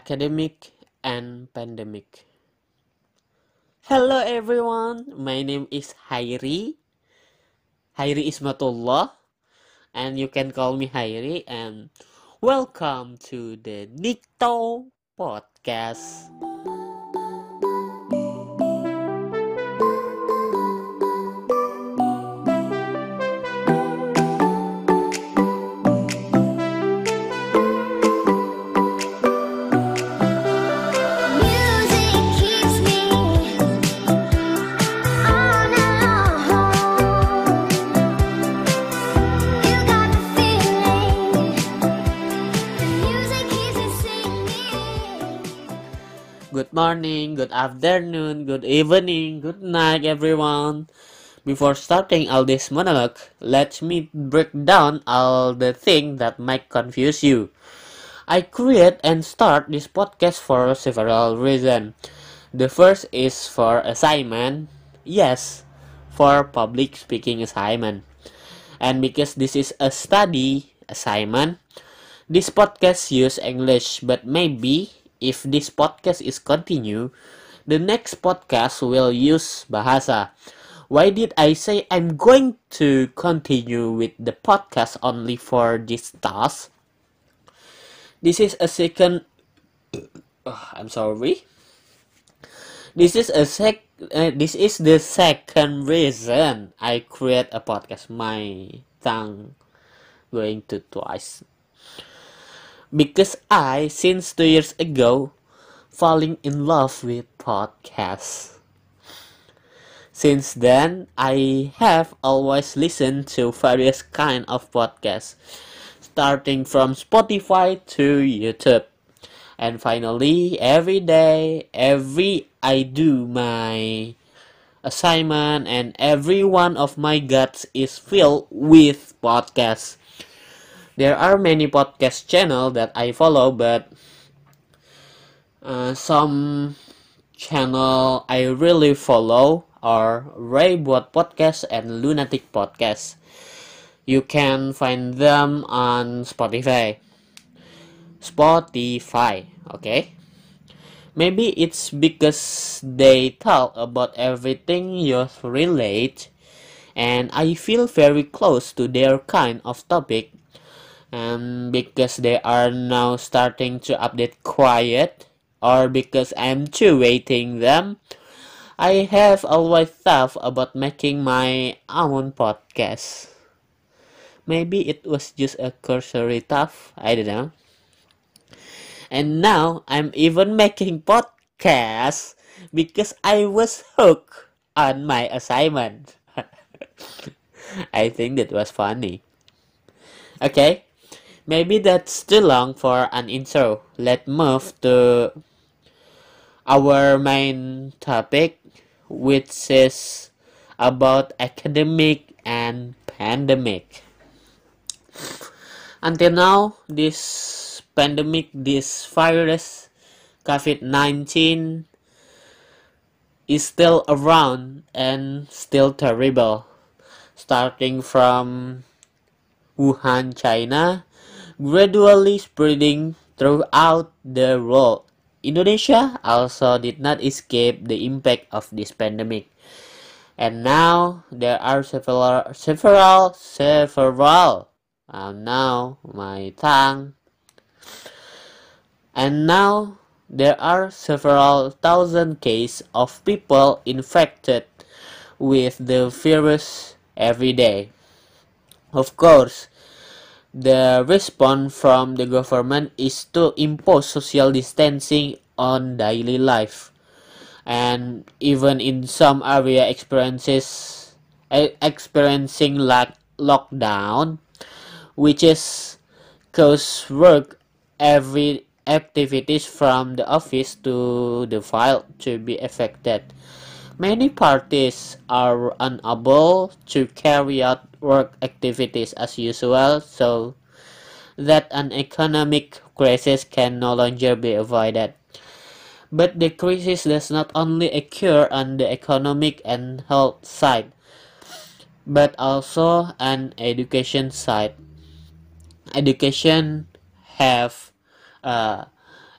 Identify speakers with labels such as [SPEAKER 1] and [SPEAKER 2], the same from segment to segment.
[SPEAKER 1] academic and pandemic. Hello everyone, my name is Hairi. Hairi Ismatullah, and you can call me Hairi. And welcome to the Nikto podcast. Good morning, good afternoon, good evening, good night, everyone. Before starting all this monologue, let me break down all the things that might confuse you. I create and start this podcast for several reasons. The first is for assignment. Yes, for public speaking assignment. And because this is a study assignment, this podcast use English, but maybe if this podcast is continue, the next podcast will use bahasa. Why did I say I'm going to continue with the podcast only for this task? This is a second. Ugh, I'm sorry. This is a sec. Uh, this is the second reason I create a podcast. My tongue going to twice because I, since two years ago, falling in love with podcasts. Since then, I have always listened to various kind of podcasts, starting from Spotify to YouTube. And finally, every day, every I do my assignment and every one of my guts is filled with podcasts. There are many podcast channel that I follow, but uh, some channel I really follow are Raybot Podcast and Lunatic Podcast. You can find them on Spotify. Spotify, okay? Maybe it's because they talk about everything you relate, and I feel very close to their kind of topic and because they are now starting to update quiet or because I'm too waiting them I have always thought about making my own podcast. Maybe it was just a cursory thought I don't know. And now I'm even making podcasts because I was hooked on my assignment. I think that was funny. Okay Maybe that's too long for an intro. Let's move to our main topic, which is about academic and pandemic. Until now, this pandemic, this virus, COVID 19, is still around and still terrible. Starting from Wuhan, China, gradually spreading throughout the world. Indonesia also did not escape the impact of this pandemic. And now there are several, several, several. Now my tongue. And now there are several thousand cases of people infected with the virus every day. Of course, the response from the government is to impose social distancing on daily life. And even in some area experiences experiencing like lockdown which is cause work every activities from the office to the file to be affected Many parties are unable to carry out work activities as usual, so that an economic crisis can no longer be avoided. But the crisis does not only occur on the economic and health side, but also an education side. Education have uh,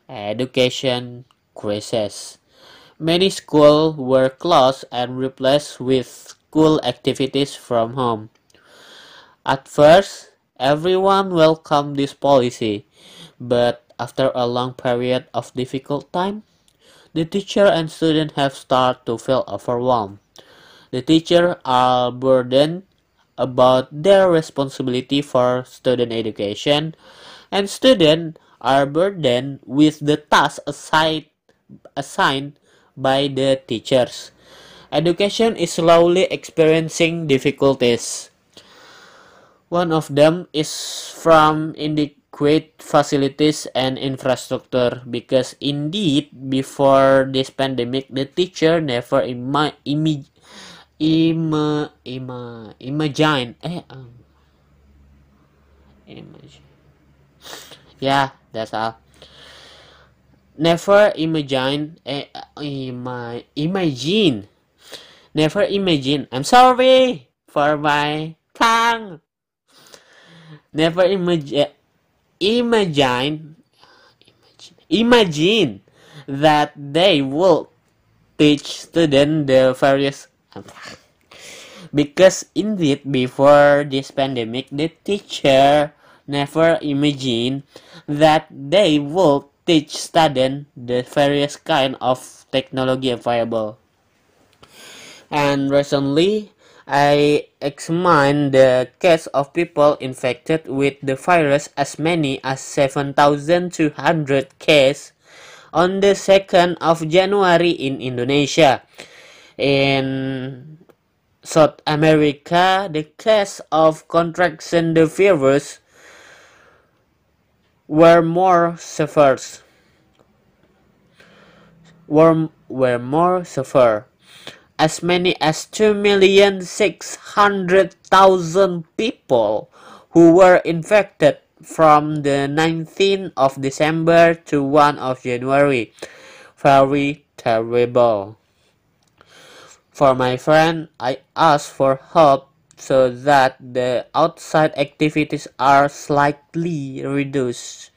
[SPEAKER 1] education crisis. Many schools were closed and replaced with school activities from home. At first, everyone welcomed this policy, but after a long period of difficult time, the teacher and student have started to feel overwhelmed. The teacher are burdened about their responsibility for student education, and students are burdened with the task assigned, assigned by the teachers. Education is slowly experiencing difficulties. One of them is from inadequate facilities and infrastructure because indeed before this pandemic the teacher never ima- imi- ima- ima- imagine eh um, imagine yeah that's all never imagine eh, ima- imagine. Never imagine. I'm sorry for my tongue. Never imagine imagine imagine that they will teach students the various because indeed before this pandemic the teacher never imagined that they will teach students the various kind of technology available and recently I examined the case of people infected with the virus as many as 7,200 cases on the 2nd of January in Indonesia. In South America, the case of contraction the virus were more severe. Were, were more severe. As many as 2,600,000 people who were infected from the 19th of December to 1 of January. Very terrible. For my friend, I asked for help so that the outside activities are slightly reduced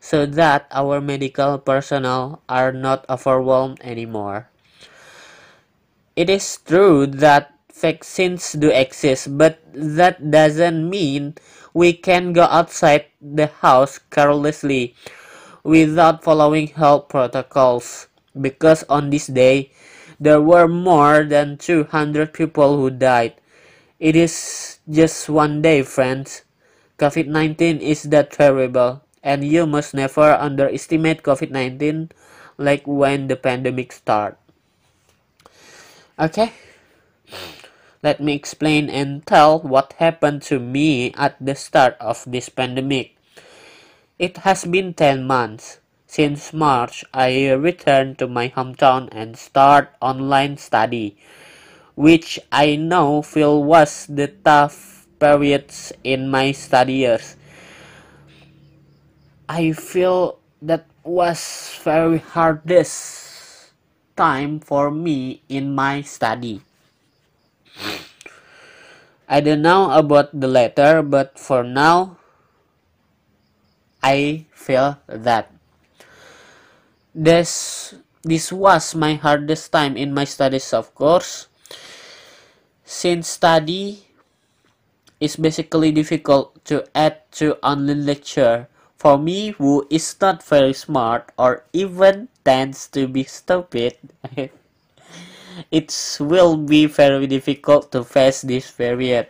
[SPEAKER 1] so that our medical personnel are not overwhelmed anymore. It is true that vaccines do exist, but that doesn't mean we can go outside the house carelessly without following health protocols. Because on this day, there were more than 200 people who died. It is just one day, friends. COVID 19 is that terrible, and you must never underestimate COVID 19 like when the pandemic started. Okay, let me explain and tell what happened to me at the start of this pandemic. It has been 10 months. Since March, I returned to my hometown and start online study, which I know feel was the tough periods in my study years. I feel that was very hardest time for me in my study. I don't know about the later, but for now, I feel that this this was my hardest time in my studies, of course. Since study is basically difficult to add to online lecture for me who is not very smart or even tends to be stupid it will be very difficult to face this period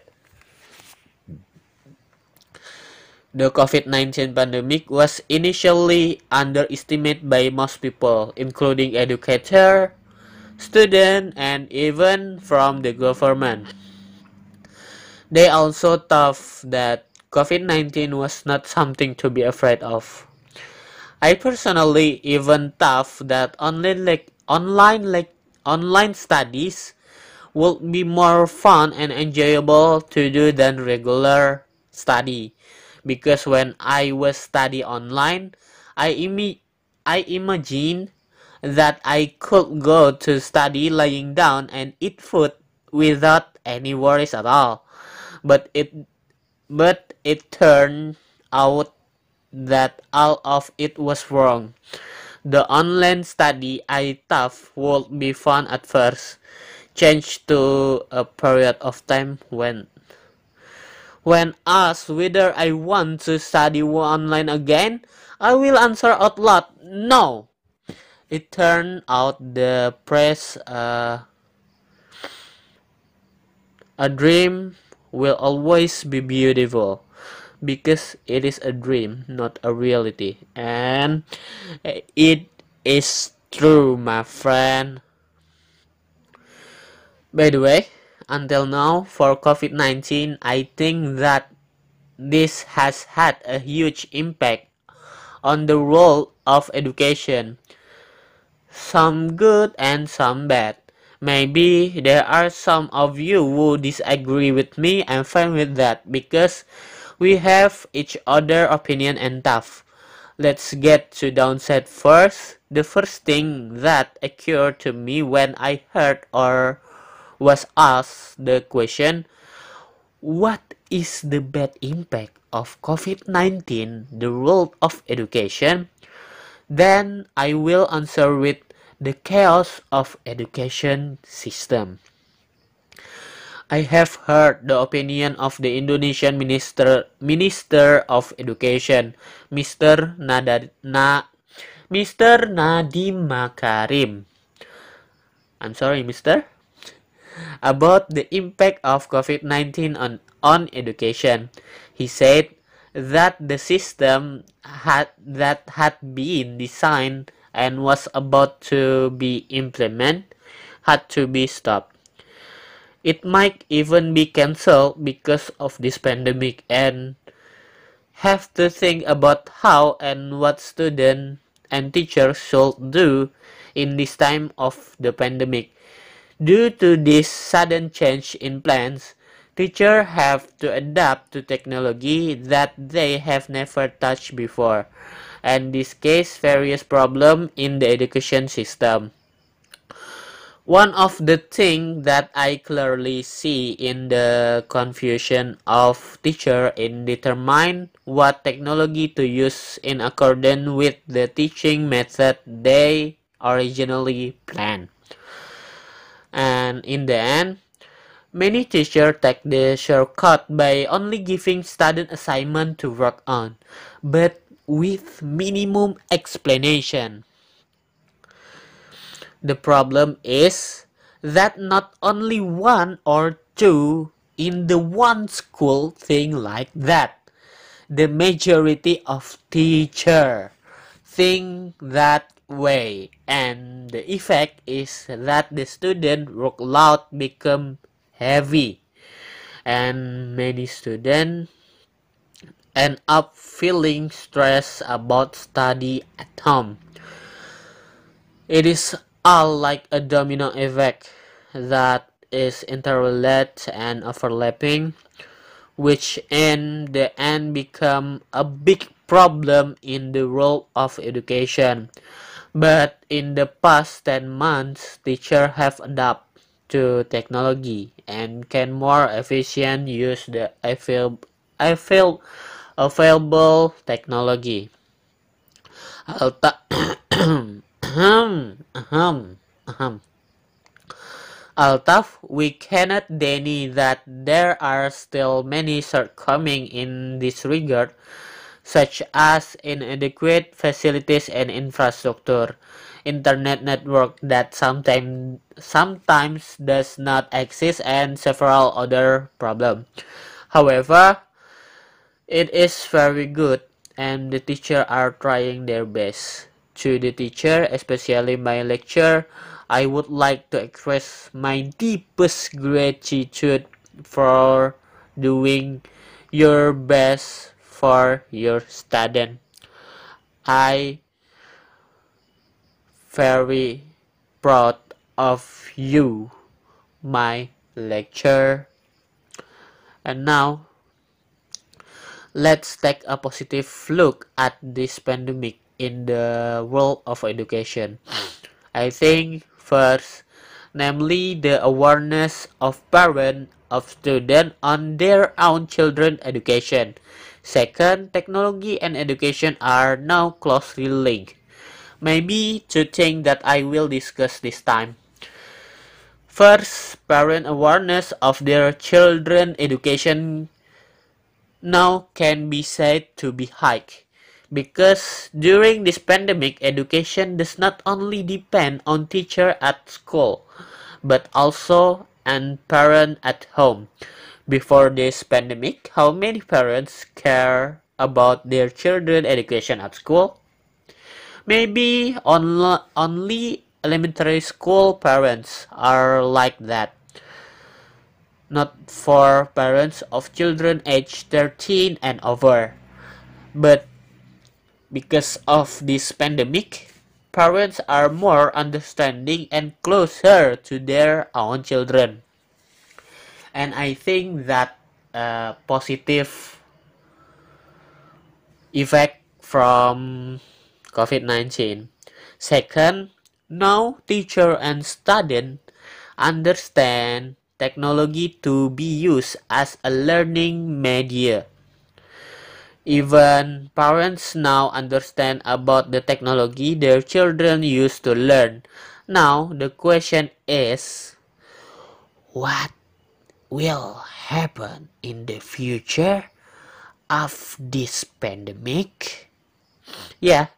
[SPEAKER 1] the covid-19 pandemic was initially underestimated by most people including educator student and even from the government they also thought that COVID-19 was not something to be afraid of. I personally even thought that online like online like online studies would be more fun and enjoyable to do than regular study because when I was study online I imi- I imagine that I could go to study lying down and eat food without any worries at all but it but it turned out that all of it was wrong. The online study I thought would be fun at first changed to a period of time when when asked whether I want to study online again, I will answer out loud, no. It turned out the press uh, a dream will always be beautiful because it is a dream, not a reality. And it is true, my friend. By the way, until now, for COVID 19, I think that this has had a huge impact on the role of education. Some good and some bad. Maybe there are some of you who disagree with me. I'm fine with that because we have each other opinion and tough. Let's get to downside first. The first thing that occurred to me when I heard or was asked the question, what is the bad impact of COVID-19, the world of education? Then I will answer with the chaos of education system. I have heard the opinion of the Indonesian Minister Minister of Education, Mr. Nada, Na, Mr. Nadiem Makarim. I'm sorry, Mr. About the impact of COVID-19 on on education, he said that the system had that had been designed and was about to be implemented had to be stopped. It might even be cancelled because of this pandemic and have to think about how and what students and teachers should do in this time of the pandemic. Due to this sudden change in plans, teachers have to adapt to technology that they have never touched before, and this case various problems in the education system. One of the things that I clearly see in the confusion of teacher in determine what technology to use in accordance with the teaching method they originally planned. And in the end, many teachers take the shortcut by only giving student assignment to work on, but with minimum explanation. The problem is that not only one or two in the one school think like that. The majority of teacher think that way and the effect is that the student workload become heavy and many students end up feeling stressed about study at home. It is all like a domino effect that is interrelated and overlapping, which in the end become a big problem in the role of education. But in the past 10 months, teachers have adapted to technology and can more efficient use the avail- avail- available technology. Alta- ahem, ahem, ahem. Although we cannot deny that there are still many shortcomings in this regard, such as inadequate facilities and infrastructure, internet network that sometimes sometimes does not exist, and several other problems. However, it is very good and the teacher are trying their best. To the teacher, especially my lecturer, I would like to express my deepest gratitude for doing your best for your student. I very proud of you, my lecturer. And now, let's take a positive look at this pandemic in the world of education. I think first, namely the awareness of parents of students on their own children education. Second, technology and education are now closely linked. Maybe two things that I will discuss this time. First, parent awareness of their children education now can be said to be high because during this pandemic education does not only depend on teacher at school but also on parent at home before this pandemic how many parents care about their children education at school maybe only, only elementary school parents are like that not for parents of children aged 13 and over. But because of this pandemic, parents are more understanding and closer to their own children. And I think that uh, positive effect from COVID-19. Second, now teacher and student understand technology to be used as a learning media. Even parents now understand about the technology their children use to learn. Now the question is what will happen in the future of this pandemic? Yeah,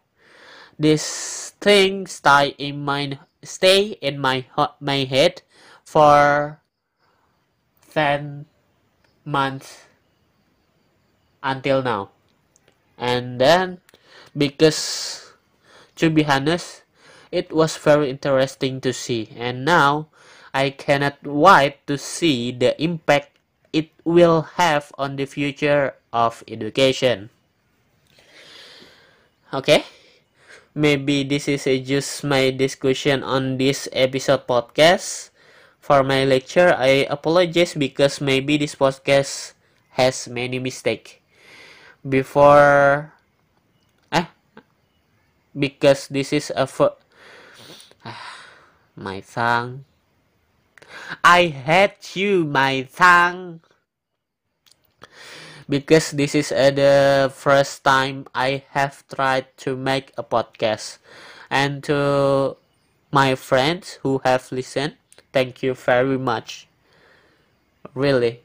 [SPEAKER 1] this thing stay in my stay in my my head for 10 months until now. And then, because to be honest, it was very interesting to see. And now, I cannot wait to see the impact it will have on the future of education. Okay? Maybe this is just my discussion on this episode podcast. For my lecture i apologize because maybe this podcast has many mistake. Before eh because this is a my tongue. I hate you my tongue because this is uh, the first time i have tried to make a podcast. And to my friends who have listened thank you very much. Really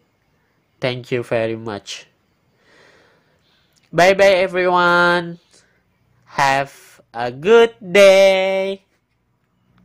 [SPEAKER 1] thank you very much. Bye bye everyone. Have a good day